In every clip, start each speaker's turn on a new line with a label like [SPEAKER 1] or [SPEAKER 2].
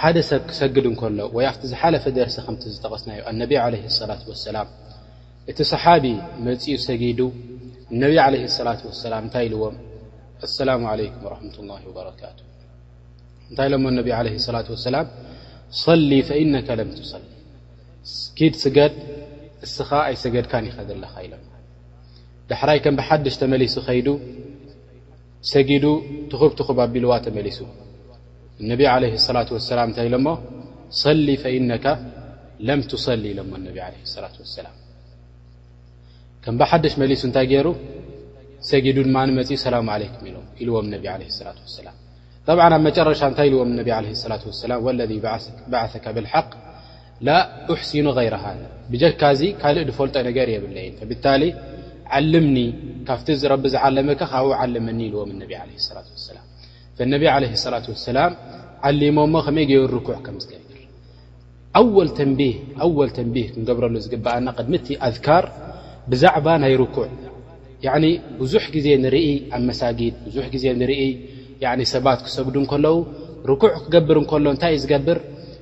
[SPEAKER 1] ሓደ ሰብ ክሰግድ እንከሎ ወይ ኣብቲ ዝሓለፈ ደርሲ ከምቲ ዝጠቐስናዮ ኣነቢ ዓለ ሰላት ወሰላም እቲ ሰሓቢ መፂኡ ሰጊዱ እነቢ ዓለ ሰላት ወሰላም እንታይ ኢልዎም ኣሰላሙ ዓለይኩም ወረሕመት ላ ወበረካቱ እንታይ ኢሎሞ እነቢ ዓለ ሰላት ወሰላም ሰሊ ፈኢነከ ለም ትሰሊ ስኪድ ስገድ እስኻ ኣይሰገድካን ይኸዘለኻ ኢሎም ዳሕራይ ከም ብሓድሽ ተመሊሱ ኸይዱ ሰጊዱ ትኹብ ትኹብ ኣቢልዋ ተመሊሱ። እነቢ ዓለይሂ ሰላቱ ወሰላም እንታይ ኢሎሞ? ሰሊ ፈኢነካ ለም ቱሰሊ ኢሎሞ እነቢ ዓለይሂ ሰላቱ ወሰላም። ከም ብሓድሽ መሊሱ እንታይ ገይሩ? ሰጊዱ ድማ መጺኡ ሰላሙ ዓለይኩም ኢሎም ኢልዎም እነቢ ዓለይሂ ሰላቱ ወሰላም። ጠብዓን ኣብ መጨረሻ እንታይ ኢልዎም እነቢ ዓለይሂ ሰላቱ ወሰላም? ወለዚ በዓሰካ ብልሓቅ ላ ኡሕሲኑ ገይረ ሃዛ ብጀካ እዚ ካልእ ድፈልጦ ነገር የብለይን ፈብታሊ ዓልምኒ ካብቲ እዚ ረቢ ዝዓለመካ ካብኡ ዓልመኒ ኢልዎም ነቢ ዓለይሂ ሰላቱ ወሰላም ፈነቢ ዓለይሂ ሰላቱ ወሰላም ዓሊሞሞ ከመይ ገይሩ ርኩዕ ከም ዝገብር ኣወል ተንቢህ ኣወል ተንቢህ ክንገብረሉ ዝግበኣና ቅድሚ እቲ ኣዝካር ብዛዕባ ናይ ርኩዕ ያኒ ብዙሕ ግዜ ንርኢ ኣብ መሳጊድ ብዙሕ ግዜ ንርኢ ያኒ ሰባት ክሰግዱ እንከለዉ ርኩዕ ክገብር እንከሎ እንታይ እዩ ዝገብር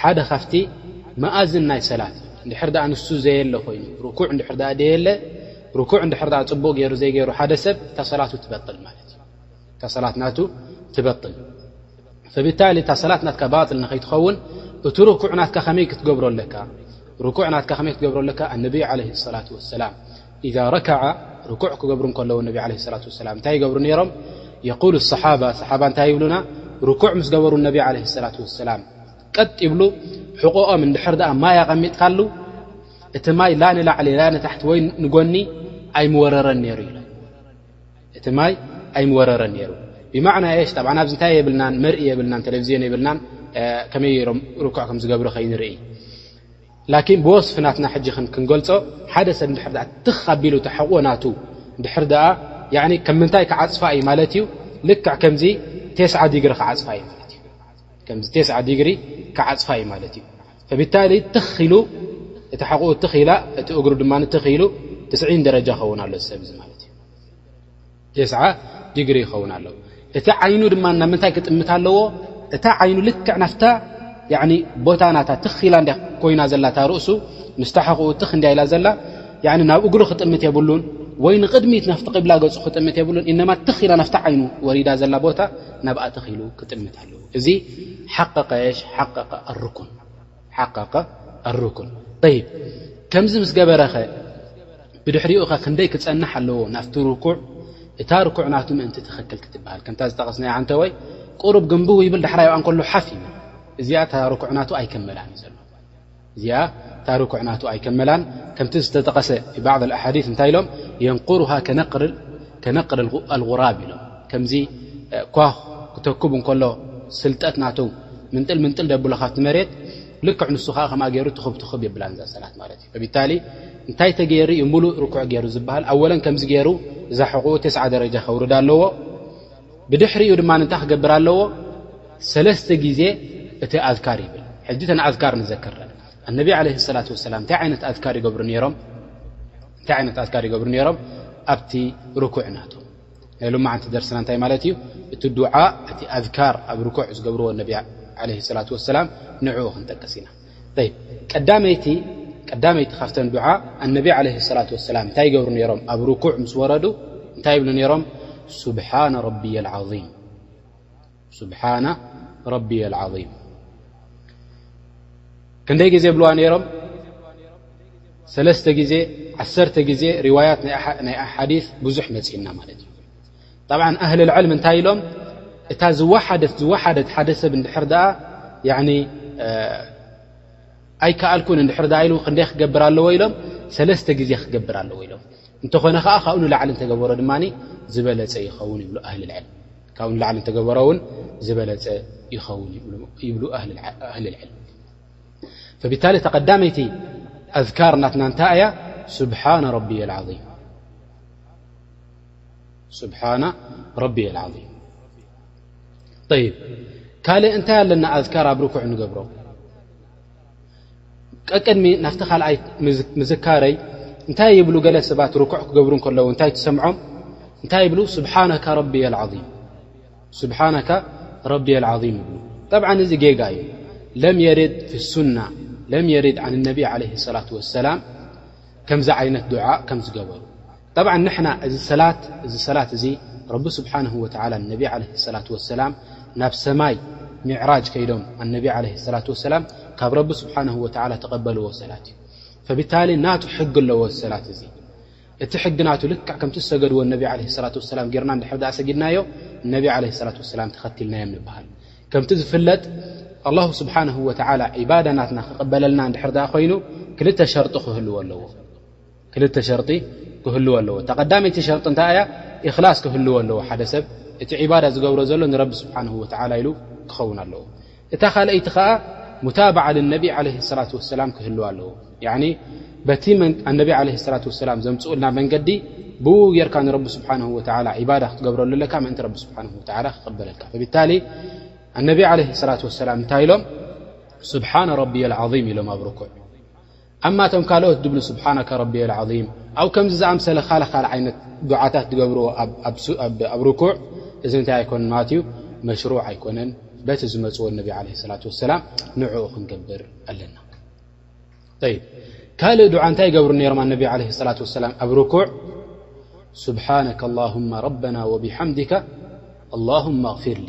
[SPEAKER 1] ሓደ ካብቲ መኣዝን ናይ ሰላት እዩ እንድሕር ድኣ ንሱ ዘየለ ኮይኑ ርኩዕ እንድሕር ድኣ ደየለ ርኩዕ እንድሕር ድኣ ጽቡቕ ገይሩ ዘይገይሩ ሓደ ሰብ እታ ሰላቱ ትበጥል ማለት እዩ እታ ሰላት ናቱ ትበጥል ፈብታሊ እታ ሰላት ናትካ ባጥል ንኸይትኸውን እቲ ርኩዕ ናትካ ከመይ ክትገብሮ ኣለካ ርኩዕ ናትካ ከመይ ክትገብሮ ኣለካ ኣነቢዩ ዓለይሂ ሰላቱ ወሰላም ኢዛ ረከዓ ርኩዕ ክገብሩ እንከለዉ ነቢ ዓለይሂ ሰላቱ ወሰላም እንታይ ይገብሩ ነይሮም? የቁሉ ኣሰሓባ ሰሓባ እንታይ ይብሉና ርኩዕ ምስ ገበሩ ነቢ ዓለይሂ ሰላቱ ወሰላም ቀጥ ይብሉ ሕቖኦም እንድሕር ደኣ ማይ ኣቐሚጥካሉ እቲ ማይ ላ ንላዕሊ ላ ንታሕቲ ወይ ንጎኒ ኣይምወረረን ነይሩ ኢሎ እቲ ማይ ኣይምወረረን ነይሩ ብማዕና የሽ ጣብዓ ኣብዚ እንታይ የብልናን መርኢ የብልናን ቴሌቭዝዮን የብልናን ከመይ ሮም ርኩዕ ከም ዝገብሩ ከይንርኢ ላኪን ብወስፊ ናትና ሕጂ ክንገልጾ ሓደ ሰብ እንድሕር ደኣ ትኽ ኣቢሉ ተሕቕዎ ናቱ እንድሕር ደኣ ያኒ ከም ምንታይ ክዓጽፋ እዩ ማለት እዩ ልክዕ ከምዚ ቴስዓ ዲግሪ ክዓጽፋ እዩ ማለት እዩ ከምዚ ቴስዓ ዲግሪ ክዓጽፋ እዩ ማለት እዩ ፈቢታሊ ትኽ ኢሉ እቲ ሕቕኡ ትኽ ኢላ እቲ እግሩ ድማ ትኽ ኢሉ ትስዒን ደረጃ ክኸውን ኣሎ ሰብ እዚ ማለት እዩ ቴስዓ ዲግሪ ይኸውን ኣሎ እቲ ዓይኑ ድማ ናብ ምንታይ ክጥምት ኣለዎ እታ ዓይኑ ልክዕ ናፍታ ቦታ ናታ ትኽ ኢላ እንድያ ኮይና ዘላ እታ ርእሱ ምስታ ሕቕኡ ትኽ እንድያ ኢላ ዘላ ናብ እግሩ ክጥምት የብሉን ወይ ንቕድሚት ናፍቲ ቅብላ ገጹ ክጥምት የብሉን እነማ ትኽ ኢላ ናፍታ ዓይኑ ወሪዳ ዘላ ቦታ ናብኣ ትኽ ኢሉ ክጥምት ኣለዎ እዚ ሓቀቀ የሽ ሓቀቀ ኣርኩን ሓቀቀ ኣሩኩን ይ ከምዚ ምስ ገበረኸ ብድሕሪኡ ኸ ክንደይ ክፀንሕ ኣለዎ ናፍቲ ርኩዕ እታ ርኩዕ ናቱ ምእንቲ ትኽክል ክትበሃል ከምታ ዝጠቐስናያ ዓንተ ወይ ቁሩብ ግንብው ይብል ዳሕራይ ኣብኣ እንከሎ ሓፍ ይብል እዚኣ እታ ርኩዕ ናቱ ኣይከመላን እዩ ዘሎ እዚኣ እታ ርኩዕ ናቱ ኣይከመላን ከምቲ ዝተጠቐሰ ባዕል ኣሓዲ እንታይ ኢሎም የንቁሩሃ ከነቅርል ከነቅር ኣልጉራብ ኢሎም ከምዚ ኳኽ ክተኩብ እንከሎ ስልጠት ናቱ ምንጥል ምንጥል ደብሎ ካብቲ መሬት ልክዕ ንሱ ከዓ ከምኣ ገይሩ ትኽብ ትኽብ የብላ እዛ ሰላት ማለት እዩ ብታሊ እንታይ ተገይሩ እዩ ሙሉእ ርኩዕ ገይሩ ዝበሃል ኣወለን ከምዚ ገይሩ እዛ ሕቑኡ ተስዓ ደረጃ ከውርድ ኣለዎ ብድሕሪኡ ድማ እንታይ ክገብር ኣለዎ ሰለስተ ግዜ እቲ ኣዝካር ይብል ሕጂ ተን ኣዝካር ንዘክረን ኣነቢ ዓለ ሰላት ወሰላም እንታይ ዓይነት ኣዝካር ይገብሩ ነይሮም እንታይ ዓይነት ኣዝካር ይገብሩ ነይሮም ኣብቲ ርኩዕ ናቶም ናይ ሎማዓንቲ ደርስና እንታይ ማለት እዩ እቲ ዱዓ እቲ ኣዝካር ኣብ ርኩዕ ዝገብርዎ ነቢ ዓለይሂ ሰላቱ ወሰላም ንዕኡ ክንጠቅስ ኢና ጠይብ ቀዳመይቲ ቀዳመይቲ ካብተን ዱዓ ኣነቢ ዓለይሂ ሰላቱ ወሰላም እንታይ ይገብሩ ነይሮም ኣብ ርኩዕ ምስ ወረዱ እንታይ ይብሉ ነይሮም ሱብሓነ ረቢየል ዓዚም ስብሓና ረቢየ ዓظም ክንደይ ግዜ ብልዋ ነይሮም ሰለስተ ግዜ ዓሰርተ ግዜ ርዋያት ናይ ሓዲ ብዙሕ መፅእና ማለት እዩ ጣብዓ ኣህል ልዕልም እንታይ ኢሎም እታ ዝወሓደት ዝወሓደት ሓደ ሰብ እንድሕር ድኣ ኣይከኣልኩን እንድሕር ኣ ኢሉ ክንደይ ክገብር ኣለዎ ኢሎም ሰለስተ ግዜ ክገብር ኣለዎ ኢሎም እንተኾነ ከዓ ካብኡ ንላዕሊ እንተገበሮ ድማ ዝበለፀ ይኸውን ይብሉ ኣህል ልዕልም ካብኡ ንላዕሊ እንተገበሮ እውን ዝበለፀ ይኸውን ይብሉ ኣህሊ ልዕልም ፈብታሊ ተቀዳመይቲ ኣዝካር ናትና እንታይ እያ ስብሓና ረቢየ ዓም ስብሓና ረቢየ ዓም ይብ ካልእ እንታይ ኣለና ኣዝካር ኣብ ርኩዕ ንገብሮ ቀቅድሚ ናብቲ ካልኣይ ምዝካረይ እንታይ ይብሉ ገለ ሰባት ርኩዕ ክገብሩ እንከለዉ እንታይ ትሰምዖም እንታይ ይብሉ ስብሓናካ ረቢ ኣልዓም ይብሉ ጠብዓ እዚ ጌጋ እዩ ለም የርድ ፊ ሱና ለም የርድ ን ነቢ ለ ላ ወሰላም ከምዚ ዓይነት ዱዓ ከም ዝገበሩ ጠብዓን ንሕና እዚ ሰላት እዚ ሰላት እዚ ረቢ ስብሓነሁ ወተዓላ ንነቢ ዓለይሂ ሰላቱ ወሰላም ናብ ሰማይ ሚዕራጅ ከይዶም ኣነቢ ዓለይሂ ሰላቱ ወሰላም ካብ ረቢ ስብሓነሁ ወተዓላ ተቐበልዎ ሰላት እዩ ፈቢታሊ ናቱ ሕጊ ኣለዎ እዚ ሰላት እዚ እቲ ሕጊ ናቱ ልክዕ ከምቲ ዝሰገድዎ እነቢ ዓለይሂ ሰላቱ ወሰላም ጌርና እንድሕር ደኣ ሰጊድናዮ እነቢ ዓለይሂ ሰላቱ ወሰላም ተኸቲልናዮም ንበሃል ከምቲ ዝፍለጥ ኣላሁ ስብሓነሁ ወተዓላ ዒባዳ ናትና ክቕበለልና እንድሕር ደኣ ኮይኑ ክልተ ሸርጢ ክህልዎ ኣለዎ ክልተ ሸርጢ ክህልዎ ኣለዎ እታ ቀዳመይቲ ሸርጢ እንታይ እያ ኢኽላስ ክህልዎ ኣለዎ ሓደ ሰብ እቲ ዒባዳ ዝገብሮ ዘሎ ንረቢ ስብሓን ወተዓላ ኢሉ ክኸውን ኣለዎ እታ ካልኣይቲ ከዓ ሙታብዓ ልነቢ ዓለ ሰላት ወሰላም ክህልዋ ኣለዎ በቲ ኣነቢ ዓለ ሰላት ወሰላም ዘምፅኡልና መንገዲ ብኡ ጌርካ ንረቢ ስብሓን ወተላ ባዳ ክትገብረሉ ኣለካ ምእንቲ ረቢ ስብሓን ወተላ ክቕበለልካ ብታሊ ኣነቢ ዓለ ሰላት ወሰላም እንታይ ኢሎም ስብሓና ረቢየ ዓም ኢሎም ኣብ ርኩዕ ኣማ እቶም ካልኦት ድብሉ ስብሓነከ ረቢየ ልዓዚም ኣብ ከምዚ ዝኣምሰለ ካል ካል ዓይነት ዱዓታት ድገብርዎ ኣብ ርኩዕ እዚ እንታይ ኣይኮነን ማለት እዩ መሽሩዕ ኣይኮነን በቲ ዝመፅዎ ነቢ ዓለ ሰላት ወሰላም ንዕኡ ክንገብር ኣለና ይ ካልእ ዱዓ እንታይ ይገብሩ ነይሮም ኣነቢ ዓለ ሰላት ወሰላም ኣብ ርኩዕ ስብሓነከ ላሁማ ረበና ወብሓምድካ ኣላሁማ ኣቕፊርሊ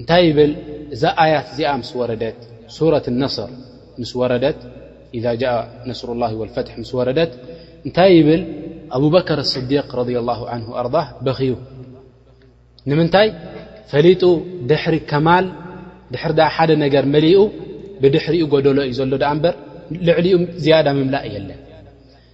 [SPEAKER 1] እንታይ ይብል እዛ ኣያት እዚኣ ምስ ወረደት ሱረት ነስር ምስ ወረደት ኢዛ ጃእ ነስሩላሂ ወልፈትሒ ምስ ወረደት እንታይ ይብል ኣቡበከር ኣስዲቅ ረድየ ላሁ ዓንሁ ኣርዳህ በኽዩ ንምንታይ ፈሊጡ ድሕሪ ከማል ድሕሪ ድኣ ሓደ ነገር መሊኡ ብድሕሪኡ ጎደሎ እዩ ዘሎ ድኣ እምበር ልዕሊኡ ዝያዳ ምምላእ የለን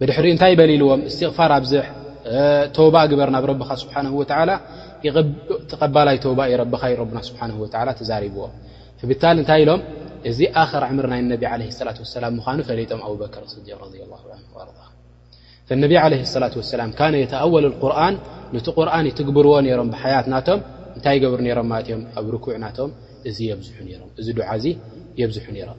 [SPEAKER 1] ብድሕሪኡ እንታይ ይበል ኢልዎም እስትቕፋር ኣብዝሕ ተባ ግበር ናብ ረብኻ ስብሓን ወላ ተቐባላይ ተባ ዩ ረብኻ ዩ ረና ስብሓን ወ ተዛሪብዎ ብታል እንታይ ኢሎም እዚ ኣክር ዕምር ናይ ነቢ ለ ላ ሰላም ምኳኑ ፈለጦም ኣብበከር ስዲቅ ረ ነቢ ለ ላ ሰላም ካነ የተኣወል ቁርን ነቲ ቁርን ይትግብርዎ ነሮም ብሓያት ናቶም እንታይ ይገብሩ ነሮም ማለት እዮም ኣብ ርኩዕ ናቶም እዚ የብዝሑ ነሮም እዚ ዱዓ እዚ የብዝሑ ነሮም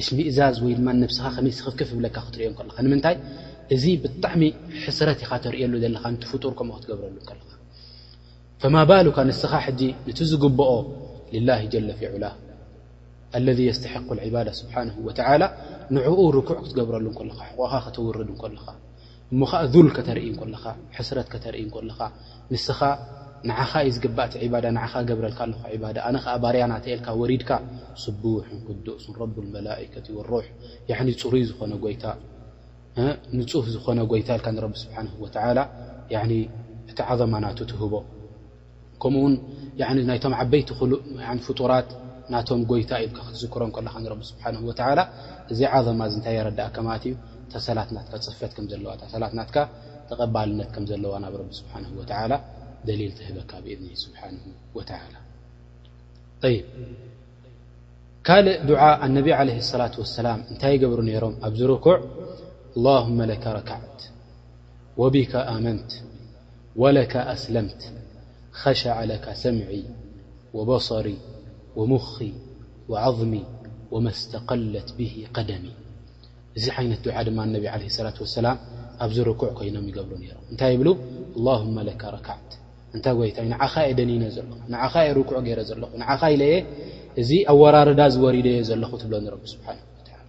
[SPEAKER 1] እሽሚእዛዝ ወይ ድማ ንነብስኻ ከመይ ስኽፍክፍ ይብለካ ክትርእዮ ከለኻ ንምንታይ እዚ ብጣዕሚ ሕስረት ኢኻ ተርእየሉ ዘለኻ ነቲ ፍጡር ከምኡ ክትገብረሉ ከለኻ ፈማ ባሉካ ንስኻ ሕጂ ነቲ ዝግብኦ ሊላሂ ጀለ ፊ ዑላህ ኣለዚ የስተሒቁ ልዕባዳ ስብሓነሁ ወተዓላ ንዕኡ ርኩዕ ክትገብረሉ ከለኻ ሕቖኻ ከተውርድ ከለኻ እሞ ኸኣ ዙል ከተርኢ እንከለኻ፣ ሕስረት ከተርኢ እንከለኻ፣ ንስኻ ንዓኻ እዩ ዝግባእ እቲ ዒባዳ፣ ንዓኻ እገብረልካ ኣለኹ ዒባዳ፣ ኣነ ኸኣ ባርያ ናተይ እልካ ወሪድካ፣ ስቡሑን ቁዱሱን ረቡል መላኢከቲ ወሩሕ፣ ያዕኒ ጽሩይ ዝኾነ ጎይታ፣ ንጹህ ዝኾነ ጎይታ ኢልካ ንረቢ ስብሓነሁ ወተዓላ ያዕኒ እቲ ዓዘማ ናቱ ትህቦ። ከምኡ ውን ያኒ ናይቶም ዓበይቲ ኹሉእ ፍጡራት ናቶም ጎይታ ኢልካ ክትዝክሮም ከለኻ ንረቢ ስብሓነሁ ወተዓላ እዚ ዓዘማ እዚ እንታይ የረድኣካ ማለት እዩ እታ ሰላት ናትካ ፅፈት ከም ዘለዋ እታ ሰላት ናትካ ተቐባልነት ከም ዘለዋ ናብ ረቢ ስብሓነሁ ወተዓላ ደሊል ትህበካ ብኢዝኒ ስብሓነሁ ወተዓላ ጠይብ ካልእ ዱዓ ኣነቢ ዓለይሂ ሰላት ወሰላም እንታይ ይገብሩ ነይሮም ኣብዚ ርኩዕ ኣላሁመ ለከ ረከዕት ወቢከ ኣመንት ወለካ ኣስለምት ኸሸዐ ለካ ሰምዒ ወበሰሪ ወሙኺ ወዓዝሚ ወመስተቀለት ብሂ ቀደሚ እዚ ዓይነት ዱዓ ድማ ነቢ ዓለይሂ ሰላቱ ወሰላም ኣብዚ ርኩዕ ኮይኖም ይገብሩ ነይሮም እንታይ ይብሉ ኣላሁመ ለካ ረከዕት ኣንታ ጎይታይ ንዓኻ እየ ደኒነ ዘለኹ ንዓኻ እየ ርኩዕ ገይረ ዘለኹ ንዓኻ ኢለ እየ እዚ ኣወራርዳ እዚ ወሪደዮ ዘለኹ ትብሎ ንረቢ ስብሓነሁ ወተዓላ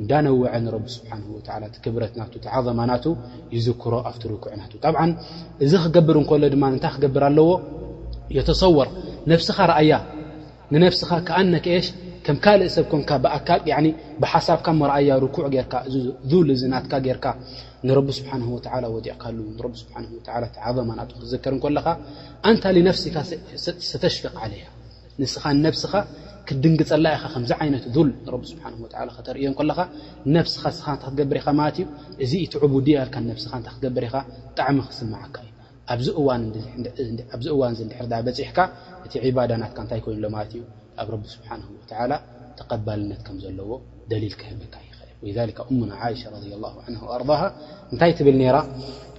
[SPEAKER 1] እንዳነወዐ ንረቢ ስብሓንሁ ወተዓላ እቲ ክብረት ናቱ እቲ ዓዘማ ናቱ ይዝክሮ ኣብቲ ርኩዕ ናቱ ጣብዓ እዚ ክገብር እንከሎ ድማ እንታይ ክገብር ኣለዎ የተሰወር ነፍስኻ ረኣያ ንነፍስኻ ከኣነክ ኤሽ ከም ካልእ ሰብ ኮንካ ብኣካል ያኒ ብሓሳብካ እሞ ረኣያ ርኩዕ ጌርካ እዚ ዙል እዚ ናትካ ጌርካ ንረቢ ስብሓንሁ ወተዓላ ወዲቕካሉ ንረቢ ስብሓንሁ ወተዓላ እቲ ዓዘማ ናቱ ክትዝከር እንከለኻ ኣንታ ሊነፍሲካ ሰተሽፍቅ ዓለያ ንስኻ ንነብስኻ ክትድንግጸላ ኢኻ ከምዚ ዓይነት ዙል ንረቢ ስብሓነሁ ወተዓላ ከተርእዮ እንከለኻ ንነብስኻ ንስኻ እንታይ ክትገብር ኢኻ ማለት እዩ እዚ እቲ ዑቡድያ ኢልካ ንነብስኻ እንታይ ክትገብር ኢኻ ጣዕሚ ክስምዓካ እዩ ኣብዚ እዋን ኣብዚ እዋንዚ እንድሕር ደኣ በጺሕካ እቲ ዒባዳ ናትካ እንታይ ኮይኑ ኣሎ ማለት እዩ ኣብ ረቢ ስብሓነሁ ወተዓላ ተቐባልነት ከም ዘለዎ ደሊል ክህበካ ይኽእል ወሊዛሊከ ኡሙና ዓኢሻ ረዲየላሁ ዓንሃ ወኣርዳሃ እንታይ ትብል ነይራ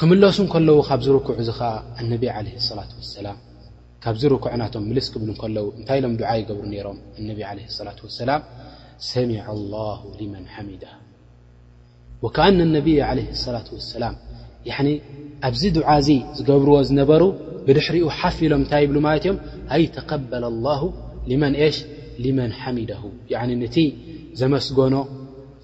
[SPEAKER 1] ክምለሱ ከለዉ ካብዚ ርኩዕ እዚ ከዓ ኣነቢ ለ ላት ወሰላም ካብዚ ርኩዕ ናቶም ምልስ ክብሉ ከለዉ እንታይ ኢሎም ድዓ ይገብሩ ነይሮም ኣነቢ ለ ላት ወሰላም ሰሚዐ ላሁ ሊመን ሓሚዳ ወከዓ ነቢይ ለ ላት ወሰላም ኣብዚ ድዓ እዚ ዝገብርዎ ዝነበሩ ብድሕሪኡ ሓፍ ኢሎም እንታይ ይብሉ ማለት እዮም ኣይ ተቀበለ ላሁ መን ሽ ሊመን ሓሚደሁ ነቲ ዘመስገኖ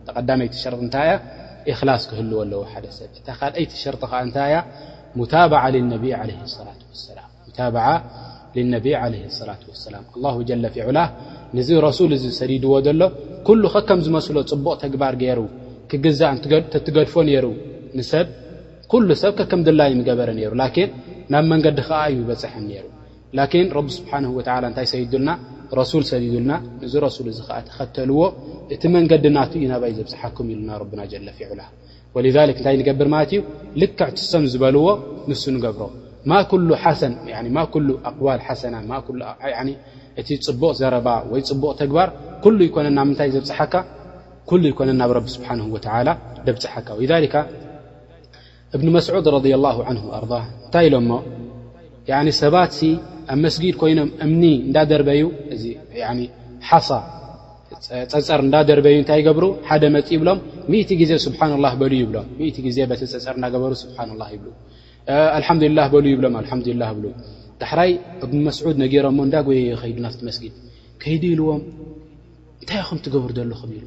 [SPEAKER 1] እታ ቀዳመይቲ ሸርጢ እንታይ እያ? ኢኽላስ ክህልዎ ኣለዎ ሓደ ሰብ። እታ ካልኣይቲ ሸርጢ ከኣ እንታይ እያ? ሙታባዓ ሊነቢ ዓለይሂ ሰላቱ ወሰላም፣ ሙታባዓ ሊነቢ ዓለይሂ ሰላቱ ወሰላም። ኣላሁ ጀለ ፊ ዑላህ ንዚ ረሱል እዚ ሰዲድዎ ዘሎ ኩሉ ከከም ዝመስሎ ጽቡቕ ተግባር ገይሩ ክግዛእ ተትገድፎ ነይሩ ንሰብ ኩሉ ሰብ ከከም ድላዩ ምገበረ ነይሩ ላኪን ናብ መንገዲ ከኣ ኣይምበጸሐን ነይሩ። ላኪን ረቢ ስብሓነሁ ወተዓላ እንታይ ሰዲዱልና? ረሱል ሰዲዱልና፣ ነዚ ረሱል እዚ ከኣ ተኸተልዎ እቲ መንገዲ ናቱ እዩ ናባይ ዘብጽሓኩም ኢሉና ረብና ጀለ ፊ ዑላ። ወሊዛሊክ እንታይ ንገብር ማለት እዩ ልክዕ ትሰም ዝበልዎ ንሱ ንገብሮ። ማ ኩሉ ሓሰን ያኒ ማ ኩሉ ኣቅዋል ሓሰና ማ ኩሉ ያኒ እቲ ጽቡቕ ዘረባ ወይ ጽቡቕ ተግባር ኩሉ እይኮነን ናብ ምንታይ ዘብጽሓካ ኩሉ እይኮነን ናብ ረቢ ስብሓነሁ ወተዓላ ደብጽሓካ። ወሊዛሊካ እብኒ መስዑድ ረድየላሁ ዐንሁ ወኣርዳህ እንታይ ኢሎሞ ያኒ ሰባትሲ ኣብ መስጊድ ኮይኖም እምኒ እንዳደርበዩ እዚ ያኒ ሓሳ ጸጸር እንዳደርበዩ እንታይ ይገብሩ ሓደ መጺኡ ይብሎም ሚእቲ ግዜ ስብሓንላህ በሉ ይብሎም ሚእቲ ግዜ በቲ ጸጸር እንዳገበሩ ስብሓንላህ ይብሉ ኣልሓምዱሊላህ በሉ ይብሎም ኣልሓምዱሊላህ ይብሉ ዳሕራይ እብኒ መስዑድ ነጊሮሞ እንዳጎየየ ከይዱ ናፍቲ መስጊድ ከይዱ ኢልዎም እንታይ ኢኹም ትገብሩ ዘለኹም ኢሉ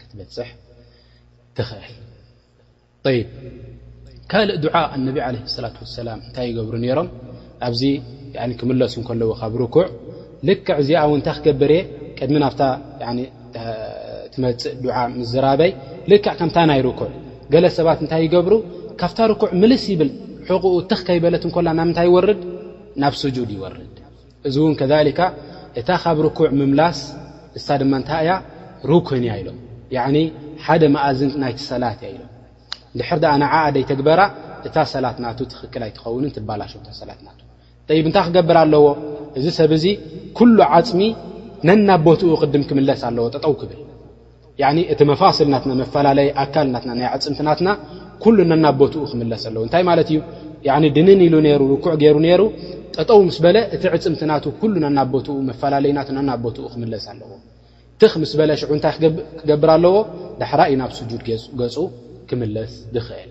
[SPEAKER 1] ክትበፅሕ ትኽእል ይብ ካልእ ዱዓ ኣነቢ ለ ሰላት ወሰላም እንታይ ይገብሩ ነይሮም ኣብዚ ክምለሱ ከለዎ ካብ ርኩዕ ልክዕ እዚኣ እውን እንታይ ክገብር እየ ቅድሚ ናብታ ትመፅእ ዱዓ ምዝራበይ ልክዕ ከምታ ናይ ርኩዕ ገለ ሰባት እንታይ ይገብሩ ካብታ ርኩዕ ምልስ ይብል ሕቕኡ ትኽ ከይበለት እንኮላ ናምንታይ ይወርድ ናብ ስጁድ ይወርድ እዚ እውን ከሊካ እታ ካብ ርኩዕ ምምላስ ንሳ ድማ እንታይ እያ ሩክን እያ ኢሎም ያኒ ሓደ መእዝን ናይቲ ሰላት እያ ኢሎም ድሕር ዳኣ ንዓኣ ደይተግበራ እታ ሰላት ናቱ ትኽክል ኣይትኸውንን ትባላሸው እታ ሰላት ናቱ ጠይብ እንታይ ክገብር ኣለዎ እዚ ሰብ እዚ ኩሉ ዓፅሚ ነናብ ቦትኡ ቅድም ክምለስ ኣለዎ ጠጠው ክብል ያኒ እቲ መፋስል ናትና መፈላለይ ኣካል ናትና ናይ ኣዕጽምቲ ናትና ኩሉ ነናብ ቦትኡ ክምለስ ኣለዎ እንታይ ማለት እዩ ያኒ ድንን ኢሉ ነይሩ ርኩዕ ገይሩ ነይሩ ጠጠው ምስ በለ እቲ ዕጽምቲ ናቱ ኩሉ ነናብ ቦትኡ መፈላለይ ናቱ ነናብ ቦትኡ ክምለስ ኣለዎ ትኽ ምስ በለ ሽዑ እንታይ ክገብር ኣለዎ ዳሕራይ ናብ ስጁድ ገጹ ክምለስ ዝኽእል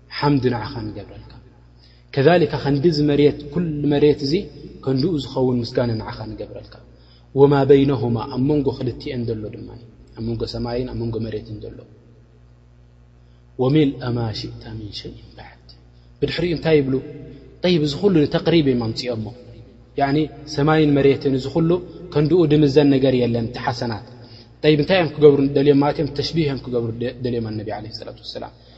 [SPEAKER 1] ሓምድ ንዓኻ ንገብረልካ ከሊካ ከንዲ ዚ መሬት ኩሉ መሬት እዚ ከንድኡ ዝኸውን ምስጋነ ንዓኻ ንገብረልካ ወማ በይነሁማ ኣብ መንጎ ክልትኤን ዘሎ ድማ ኣብ መንጎ ሰማይን ኣብ መንጎ መሬትን ዘሎ ወሚል ኣማ ሽእታ ምን ሸይን ባዕድ ብድሕሪኡ እንታይ ይብሉ ይብ እዚ ኩሉ ንተቅሪብ እም ኣምፅኦሞ ሰማይን መሬትን እዚ ኩሉ ከንድኡ ድምዘን ነገር የለን እቲ ሓሰናት ይ እንታይ እዮም ክገብሩ ደልዮም ማለት እዮም ተሽቢህ እዮም ክገብሩ ደልዮም ኣነቢ ለ ላት ሰላም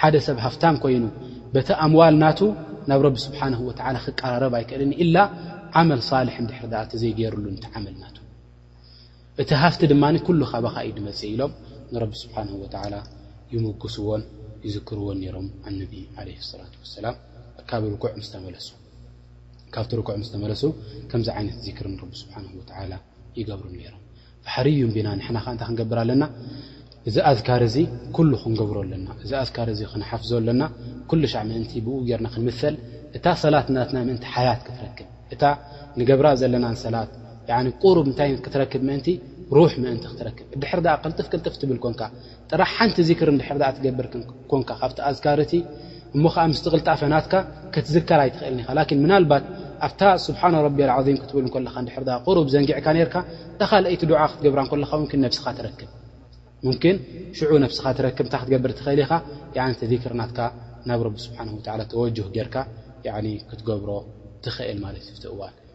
[SPEAKER 1] ሓደ ሰብ ሃፍታም ኮይኑ በቲ ኣምዋል ናቱ ናብ ረቢ ስብሓነሁ ወተዓላ ክቀራረብ ኣይክእልን ኢላ ዓመል ሳልሕ እንድሕር ደኣ ተዘይገይርሉ ነቲ ዓመል ናቱ እቲ ሃፍቲ ድማ ኩሉ ካባኻ እዩ ድመፅእ ኢሎም ንረቢ ስብሓነሁ ወተዓላ ይሙጉስዎን ይዝክርዎን ነይሮም ኣነቢ ዓለይሂ ሰላቱ ወሰላም ካብ ርኩዕ ምስ ተመለሱ ካብቲ ርኩዕ ምስ ተመለሱ ከምዚ ዓይነት ዚክሪ ንረቢ ስብሓነሁ ወተዓላ ይገብሩ ነይሮም ፈሕርዩ ቢና ንሕና ከ እንታይ ክንገብር ኣለና እዚ ኣዝካር እዚ ኩሉ ክንገብሮ ኣለና እዚ ኣዝካር እዚ ክንሓፍዞ ኣለና ኩሉ ሻዕ ምእንቲ ብኡ ገርና ክንምሰል እታ ሰላት ናትና ምእንቲ ሓያት ክትረክብ እታ ንገብራ ዘለና ሰላት ቁሩብ እንታይ ክትረክብ ምእንቲ ሩሕ ምእንቲ ክትረክብ ድሕር ዳኣ ቅልጥፍ ቅልጥፍ ትብል ኮንካ ጥራሕ ሓንቲ ዚክር እንድሕር ደኣ ትገብር ኰንካ ካብቲ ኣዝካር እቲ እሞ ኸኣ ምስቲ ቅልጣፈ ናትካ ክትዝከር ኣይትኽእልን ኢኻ ላኪን ምናልባት ኣብታ ሱብሓነ ረቢየል ዓዚም ክትብል እንከለኻ እንድሕር ደኣ ቁሩብ ዘንጊዕካ ኔርካ እታ ካልኣይቲ ዱዓ ክትገብራ እንከለኻ ምምኪን ነብስኻ ትረክብ ምምኪን ሽዑ ነብስኻ ትረክብ እንታይ ክትገብር ትኽእል ኢኻ ያኒ እቲ ዚክር ናትካ ናብ ረቢ ሱብሓነሁ ወተዓላ ተወጁህ ጌርካ ያኒ ክትገብሮ ትኽእል ማለት እዩ ኣብቲ እዋን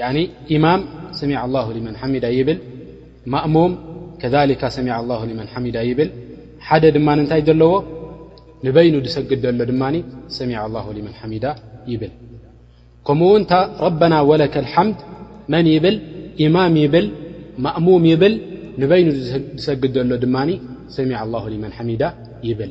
[SPEAKER 1] ያኒ ኢማም ሰሚዐ ኣላሁ ሊመን ሓሚዳ ይብል፣ ማእሙም ከዛሊካ ሰሚዐ ኣላሁ ሊመን ሓሚዳ ይብል፣ ሓደ ድማ እንታይ ደለዎ ንበይኑ ዝሰግድ ዘሎ ድማ ሰሚዐ ኣላሁ ሊመን ሓሚዳ ይብል። ከምኡ ውን እታ ረበና ወለከ ልሓምድ መን ይብል ኢማም ይብል፣ ማእሙም ይብል፣ ንበይኑ ዝሰግድ ዘሎ ድማ ሰሚዐ ኣላሁ ሊመን ሓሚዳ ይብል።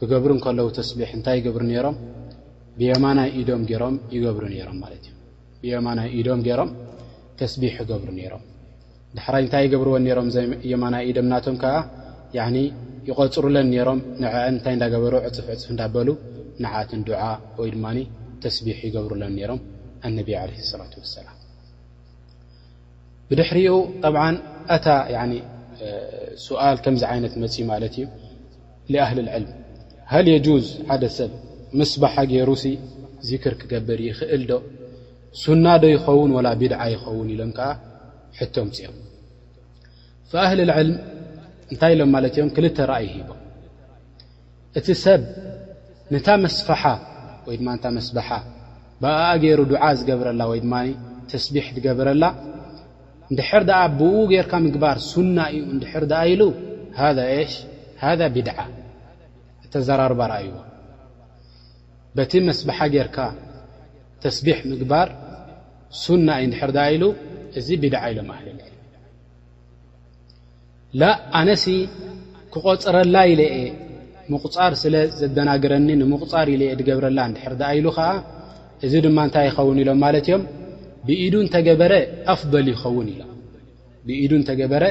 [SPEAKER 1] ክገብሩ እንከለዉ ተስቢሕ እንታይ ይገብሩ ነይሮም ብየማናይ ኢዶም ገይሮም ይገብሩ ነይሮም ማለት እዩ ብየማናይ ኢዶም ገይሮም ተስቢሕ ይገብሩ ነይሮም ዳሕራይ እንታይ ይገብርዎን ነይሮም የማናይ ኢዶም ናቶም ከዓ ይቐፅሩለን ነይሮም ንዐዐን እንታይ እንዳገበሩ ዕፅፍ ዕፅፍ እንዳበሉ ንዓትን ዱዓ ወይ ድማ ተስቢሕ ይገብሩለን ነይሮም ኣነቢ ለ ሰላት ወሰላም ብድሕሪኡ ጠብዓ ኣታ ስኣል ከምዚ ዓይነት መፅ ማለት እዩ ሊኣህሊ ልዕልም ሃል የጁዝ ሓደ ሰብ ምስባሓ ገይሩሲ ዚክር ክገብር ይኽእል ዶ? ሱና ዶ ይኸውን ወላ ቢድዓ ይኸውን ኢሎም ከኣ ሕቶ ኣምጺኦም። ፈኣህሊ ልዕልም እንታይ ኢሎም ማለት እዮም ክልተ ራእይ ሂቦም እቲ ሰብ ንታ መስፈሓ ወይ ድማ ንታ መስበሓ ብኣኣ ገይሩ ዱዓ ዝገብረላ ወይ ድማ ተስቢሕ ዝገብረላ እንድሕር ደኣ ብእኡ ጌርካ ምግባር ሱና እዩ እንድሕር ደኣ ኢሉ ሃዛ ኤሽ ሃዛ ቢድዓ ኣተዘራርባ ረኣይዋ በቲ መስብሓ ጌርካ ተስቢሕ ምግባር ሱና እዩ እንድሕር ደኣ ኢሉ እዚ ቢድዓ ኢሎም ኣህልል ዕልም። ላእ ኣነሲ ክቆፅረላ ኢለ እየ ምቁፃር ስለ ዘደናግረኒ ንምቁፃር ኢለ እየ ድገብረላ እንድሕር ዳኣ ኢሉ ካዓ እዚ ድማ እንታይ ይኸውን ኢሎም ማለት እዮም ብኢዱ እንተገበረ ኣፍል ይኸውን ኢሎም ብኢዱ እንተገበረ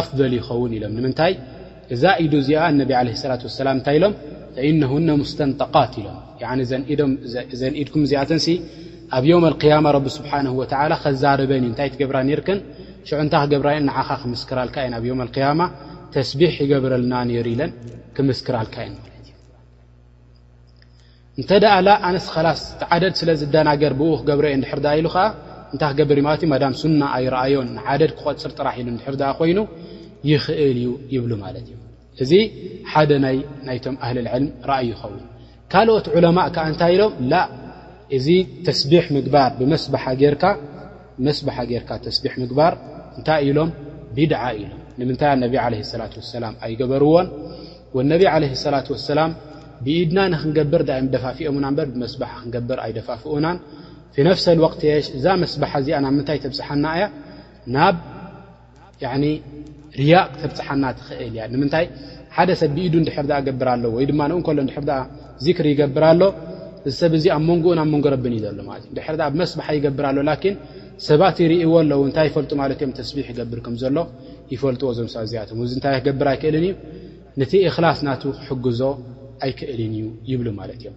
[SPEAKER 1] ኣፍል ይኸውን ኢሎም ንምንታይ እዛ ኢዱ እዚኣ እነቢ ዓለ ሰላት ወሰላም እንታይ ኢሎም ፈኢነሁነ ሙስተንጠቃት ኢሎም ያኒ እዘን ኢዶም እዘን ኢድኩም እዚኣተንሲ ኣብ ዮም ኣልቅያማ ረቢ ስብሓን ወተዓላ ከዛርበን እዩ እንታይ ትገብራ ነርክን ሽዑ እንታይ ክገብራ እየን ንዓኻ ክምስክራልካ እየን ኣብ ዮም ኣልቅያማ ተስቢሕ ይገብረልና ነይሩ ኢለን ክምስክራልካ እየን ማለት እዩ እንተ ደኣ ላ ኣነስ ኸላስ ተዓደድ ስለ ዝደናገር ብኡ ክገብረ እየ እንድሕር ዳኣ ኢሉ ኸዓ እንታይ ክገብር እዩ ማለት እዩ ማዳም ሱና ኣይረኣዮን ንዓደድ ክቆፅር ጥራሕ ኢሉ እንድሕር ዳኣ ኮይኑ ይኽእል እዩ ይብሉ ማለት እዩ እዚ ሓደ ናይ ናይቶም ኣህል ዕልም ራእይ ይኸውን ካልኦት ዑለማእ ከኣ እንታይ ኢሎም ላእ እዚ ተስቢሕ ምግባር ብመስበሓ ጌርካ መስበሓ ጌርካ ተስቢሕ ምግባር እንታይ ኢሎም ቢድዓ ኢሎም ንምንታይ ኣነቢ ዓለ ሰላት ወሰላም ኣይገበርዎን ወነቢ ዓለ ሰላት ወሰላም ብኢድና ንክንገብር ዳእ ዮም ደፋፍኦምና እምበር ብመስበሓ ክንገብር ኣይደፋፍኡናን ፊ ነፍሰ ልወቅት የሽ እዛ መስበሓ እዚኣ ናብ ምንታይ ተብጽሓና እያ ናብ ርያቅ ክተብፅሓና ትኽእል እያ ንምንታይ ሓደ ሰብ ብኢዱ እንድሕር ዳኣ ገብር ኣሎ ወይ ድማ ንኡ ከሎ እንድሕር ዳኣ ዚክሪ ይገብር ኣሎ እዚ ሰብ እዚ ኣብ መንጎኡን ኣብ መንጎ ረብን እዩ ዘሎ ማለት እዩ እንድሕር ዳኣ ብመስብሓ ይገብር ኣሎ ላኪን ሰባት ይርእይዎ ኣለዉ እንታይ ይፈልጡ ማለት እዮም ተስቢሕ ይገብር ከም ዘሎ ይፈልጥዎ እዞም ሰባት እዚኣቶም እዚ እንታይ ክገብር ኣይክእልን እዩ ነቲ እክላስ ናቱ ክሕግዞ ኣይክእልን እዩ ይብሉ ማለት እዮም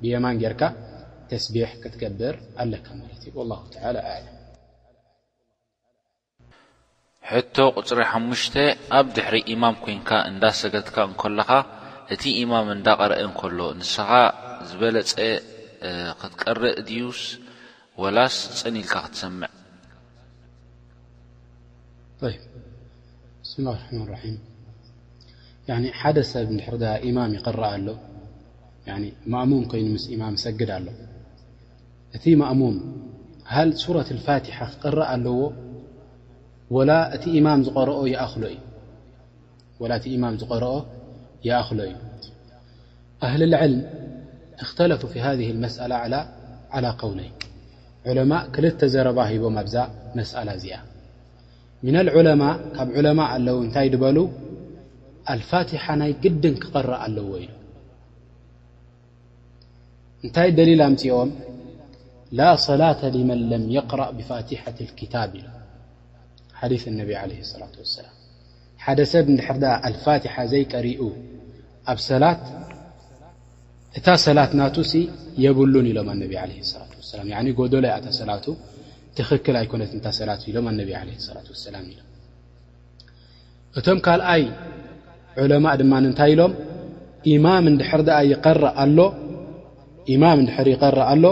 [SPEAKER 1] ብየማን ጌርካ ተስቢሕ ክትገብር ኣለካ ማለት እዩ ወላሁ ተዓላ ኣዕለም።
[SPEAKER 2] ሕቶ ቁጽሪ ሓሙሽተ ኣብ ድሕሪ ኢማም ኮንካ እንዳ ሰገድካ እንኮለኻ እቲ ኢማም እንዳ ቀረኤ እንኮሎ ንስኻ ዝበለጸ ክትቀርእ ድዩስ ወላስ ጽን ኢልካ
[SPEAKER 1] ክትሰምዕ? ብስሚላህ ራሕማን ራሒም ሓደ ሰብ እንድሕር ኢማም ይቕረኣ ኣሎ ማእሙም ኮይኑ ምስ ኢማም ይሰግድ ኣሎ እቲ ማእሙም ሃል ሱረት ልፋትሓ ክቕረእ ኣለዎ ወላ እቲ ኢማም ዝቐረኦ ይኣኽሎ እዩ ወላ እቲ ኢማም ዝቀረኦ ይኣኽሎ እዩ። ኣህል ዕልም እኽተለፉ ፊ ሃዚህ መስኣላ ዓላ ቀውለይን ዑለማእ ክልተ ዘረባ ሂቦም ኣብዛ መስኣላ እዚኣ ሚነል ዑለማ ካብ ዑለማ ኣለው እንታይ ድበሉ ኣልፋቲሓ ናይ ግድን ክቐረእ ኣለዎ ኢሉ እንታይ ደሊል ኣምፂኦም ላ ሰላተ ሊመን ለም የቅራእ ብፋትሐት ልክታብ ኢሎ ሓዲስ ነቢ ለ ላት ወሰላም ሓደ ሰብ እንድሕር ዳ ኣልፋትሓ ዘይቀሪኡ ኣብ ሰላት እታ ሰላት ናቱ ሲ የብሉን ኢሎም ኣነቢ ለ ላት ወሰላም ጎደሎ ያእታ ሰላቱ ትኽክል ኣይኮነት እታ ሰላት ኢሎም ኣነቢ ለ ላት ወሰላም ኢሎም እቶም ካልኣይ ዑለማእ ድማ እንታይ ኢሎም ኢማም እንድሕር ደኣ ይቀረእ ኣሎ ኢማም እንድሕር ይቀረእ ኣሎ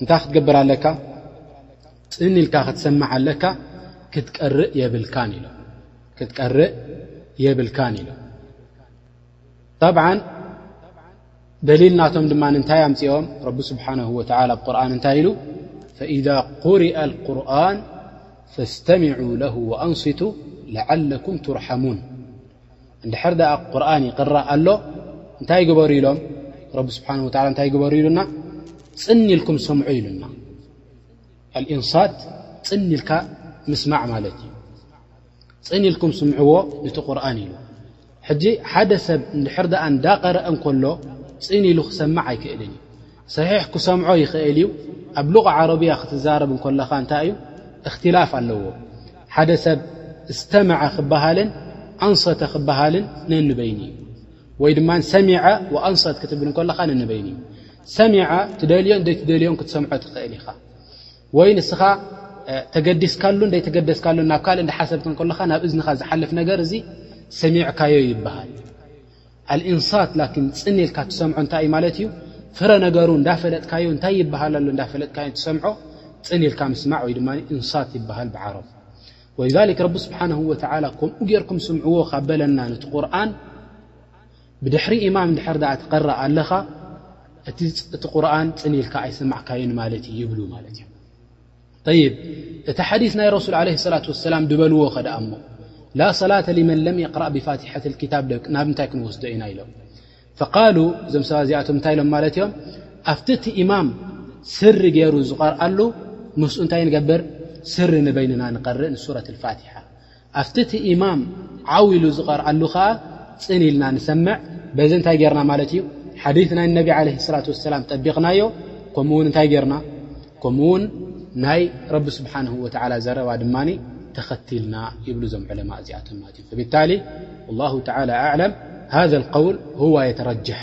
[SPEAKER 1] እንታይ ክትገብር ኣለካ ጽን ኢልካ ክትሰምዕ ኣለካ ክትቀርእ የብልካን ኢሎም ክትቀርእ የብልካን ኢሎም ጠብዓ ደሊል ናቶም ድማ እንታይ ኣምፂኦም ረቢ ስብሓነሁ ወተዓላ ኣብ ቁርኣን እንታይ ኢሉ ፈኢዛ ቁሪኣ ልቁርን ፈስተሚዑ ለሁ ወኣንስቱ ለዓለኩም ትርሓሙን እንድሕር ደኣ ቁርን ይቕረእ ኣሎ እንታይ ግበሩ ኢሎም ረቢ ስብሓን ወላ እንታይ ግበሩ ኢሉና ፅኒ ኢልኩም ስምዑ ኢሉና ኣልእንሳት ፅኒ ኢልካ ምስማዕ ማለት እዩ ጽን ኢልኩም ስምዕዎ ንቲ ቁርኣን ኢሉ ሕጂ ሓደ ሰብ እንድሕር ደኣ እንዳቀረኣ እንከሎ ጽን ኢሉ ክሰምዕ ኣይክእልን እዩ ሰሒሕ ክሰምዖ ይክእል እዩ ኣብ ሉቃ ዓረብያ ክትዛረብ እንከለካ እንታይ እዩ እክትላፍ ኣለዎ ሓደ ሰብ እስተመዐ ክበሃልን ኣንሰተ ክበሃልን ነንበይኒ እዩ ወይ ድማ ሰሚዐ ወኣንሰት ክትብል እንከለካ ነንበይኒ እዩ ሰሚዐ ትደልዮን ዘይትደልዮን ክትሰምዖ ትክእል ኢካ ወይ ንስኻ ተገዲስካሉን ደይተገደስካሉን ናብ ካልእ እንዳሓሰብት እንከለኻ ናብ እዝንኻ ዝሓልፍ ነገር እዚ ሰሚዕካዮ ይበሃል። ኣልእንሳት ላኪን ጽን ኢልካ ትሰምዖ እንታይ እዩ ማለት እዩ ፍረ ነገሩ እንዳፈለጥካዮ እንታይ ይበሃል ኣሎ እንዳፈለጥካዮ ትሰምዖ ጽን ኢልካ ምስማዕ ወይ ድማ እንሳት ይበሃል ብዓረብ ወልዛሊክ ረቢ ስብሓንሁ ወተዓላ ከምኡ ጌርኩም ስምዕዎ ካብ በለና ነቲ ቁርኣን ብድሕሪ ኢማም እንድሕር ድኣ ትቐርእ ኣለኻ እቲ ቁርን ጽን ኢልካ ኣይሰማዕካዮን ማለት እዩ ይብሉ ማለት እዮም ጠይብ እቲ ሓዲስ ናይ ረሱል ዓለ ሰላት ወሰላም ድበልዎ ኸድኣ እሞ ላ ሰላተ ሊመን ለም የቅራእ ብፋትሐት ልክታብ ደ ናብ እንታይ ክንወስዶ ኢና ኢሎም ፈቃሉ እዞም ሰባት እዚኣቶም እንታይ ኢሎም ማለት እዮም ኣብቲ እቲ ኢማም ስሪ ገይሩ ዝቐርኣሉ ምስኡ እንታይ ንገብር ስሪ ንበይንና ንቐርእ ንሱረት ልፋትሓ ኣብቲ እቲ ኢማም ዓው ኢሉ ዝቐርኣሉ ከኣ ጽን ኢልና ንሰምዕ። በዚ እንታይ ጌርና ማለት እዩ? ሓዲስ ናይ ነቢ ዓለይሂ ሰላቱ ወሰላም ጠቢቕናዮ። ከምኡ'ውን እንታይ ጌርና? ከምኡ'ውን ናይ ረቢ ስብሓነሁ ወተዓላ ዘረባ ድማ ተኸቲልና ይብሉ እዞም ዑለማእ እዚኣቶም ማለት እዮም። ፈቢታሊ ወላሁ ተዓላ ኣዕለም
[SPEAKER 2] ሃዘል ቀውል ሁዋ የተረጀሕ።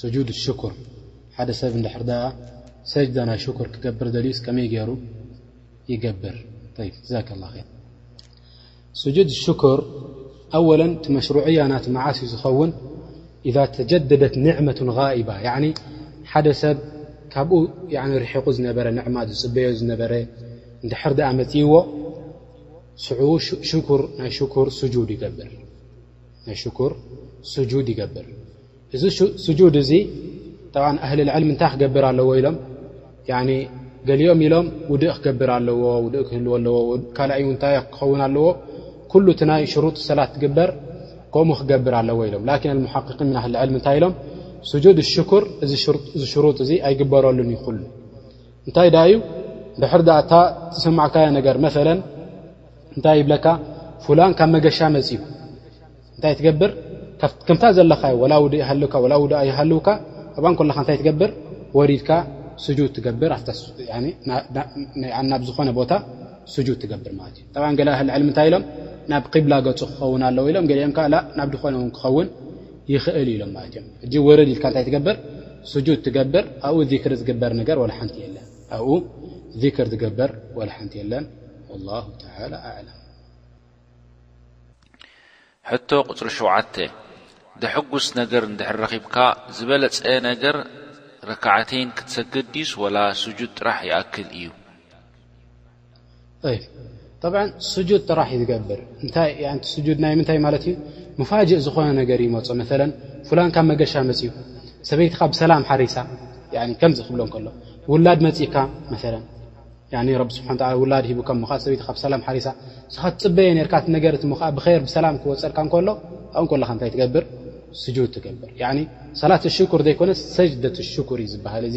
[SPEAKER 1] ሱጁድ ሹክር፣ ሓደ ሰብ እንድሕር ደኣ ሰጅዳ ናይ ሹክር ክገብር ደልዩስ ከመይ ገይሩ ይገብር? ጠይብ ጀዛከላ ኸይር። ሱጁድ ሹክር ኣወለን እቲ መሽሩዕያ ናቱ መዓስ እዩ ዝኸውን? ኢዛ ተጀደደት ኒዕመቱን ቓኢባ ያዕኒ ሓደ ሰብ ካብኡ ርሒቑ ዝነበረ ንዕማ ዝጽበዮ ዝነበረ እንድሕር ደኣ መጺእዎ ሽዑ ሹክር ናይ ሹክር ሱጁድ ይገብር። ናይ ሽኩር ስጁድ ይገብር እዚ ስጁድ እዚ ጠብዓን ኣህሊ ልዕልሚ እንታይ ክገብር ኣለዎ ኢሎም ገሊኦም ኢሎም ውድእ ክገብር ኣለዎ ውድእ ክህልዎ ኣለዎ ካልኣይ ውን እንታይ ክኸውን ኣለዎ ኩሉ እቲ ናይ ሽሩጥ ሰላት ትግበር ከምኡ ክገብር ኣለዎ ኢሎም ላኪን ኣልሙሓቂቂ ምን ኣህሊ ልዕልሚ እንታይ ኢሎም ስጁድ ሽኩር እዚ ሽሩጥ እዚ ኣይግበረሉን እዩ ኩሉ እንታይ ደኣ እዩ ድሕር ዳኣ እታ ዝሰማዕካያ ነገር መለ እንታይ ይብለካ ፍላን ካብ መገሻ መፅዩ እንታይ ትገብር ከምታ ዘለኻዮ ወላ ውእ ይሃልካ ወላ ውእ ኣይሃልውካ ኣብኣ ኮለኻ እንታይ ትገብር ወሪድካ ስጁ ትገብር ናብ ዝኾነ ቦታ ስጁ ትገብር ማለት እዩ ብ ገለ ኣህሊ ዕልሚ እንታይ ኢሎም ናብ ቂብላ ገፁ ክኸውን ኣለዎ ኢሎም ገሊኦም ከ ናብ ድኾነ ውን ክኸውን ይኽእል ኢሎም ማለት እዮም እጂ ወረድ ኢልካ እንታይ ትገብር ስጁድ ትገብር ኣብኡ ዚክር ዝግበር ነገር ዋላ ሓንቲ የለን ኣብኡ ዚክር ዝገበር ዋላ ሓንቲ የለን ወላሁ ተዓላ ኣዕለም
[SPEAKER 2] ሕቶ ቁፅሪ ሸውዓተ ደሕጉስ ነገር እንድሕር ረኺብካ ዝበለፀ ነገር ረክዓተይን ክትሰግድ ድዩስ ወላ ስጁድ ጥራሕ ይኣክል እዩ
[SPEAKER 1] ጠብዓ ስጁድ ጥራሕ እዩ ዝገብር ስጁድ ናይ ምንታይ ማለት እዩ ሙፋጅእ ዝኾነ ነገር ይመፁ መለ ፍላን ካብ መገሻ መፅኡ ሰበይትኻ ብሰላም ሓሪሳ ከምዚ ክብሎ ከሎ ውላድ መፅካ መ ረቢ ስብሓ ውላድ ሂቡ ከ ሰበይት ብ ሰላም ሓሪሳ ንስኻ ትፅበየ ነርካ ነገር እ ዓ ብር ብሰላም ክወፀልካ ከሎ ኣብኡ ከለካ እንታይ ትገብር ስጁድ ትገብር ሰላት ሽኩር ዘይኮነስ ሰጅደት ሽኩር እዩ ዝበሃል እዚ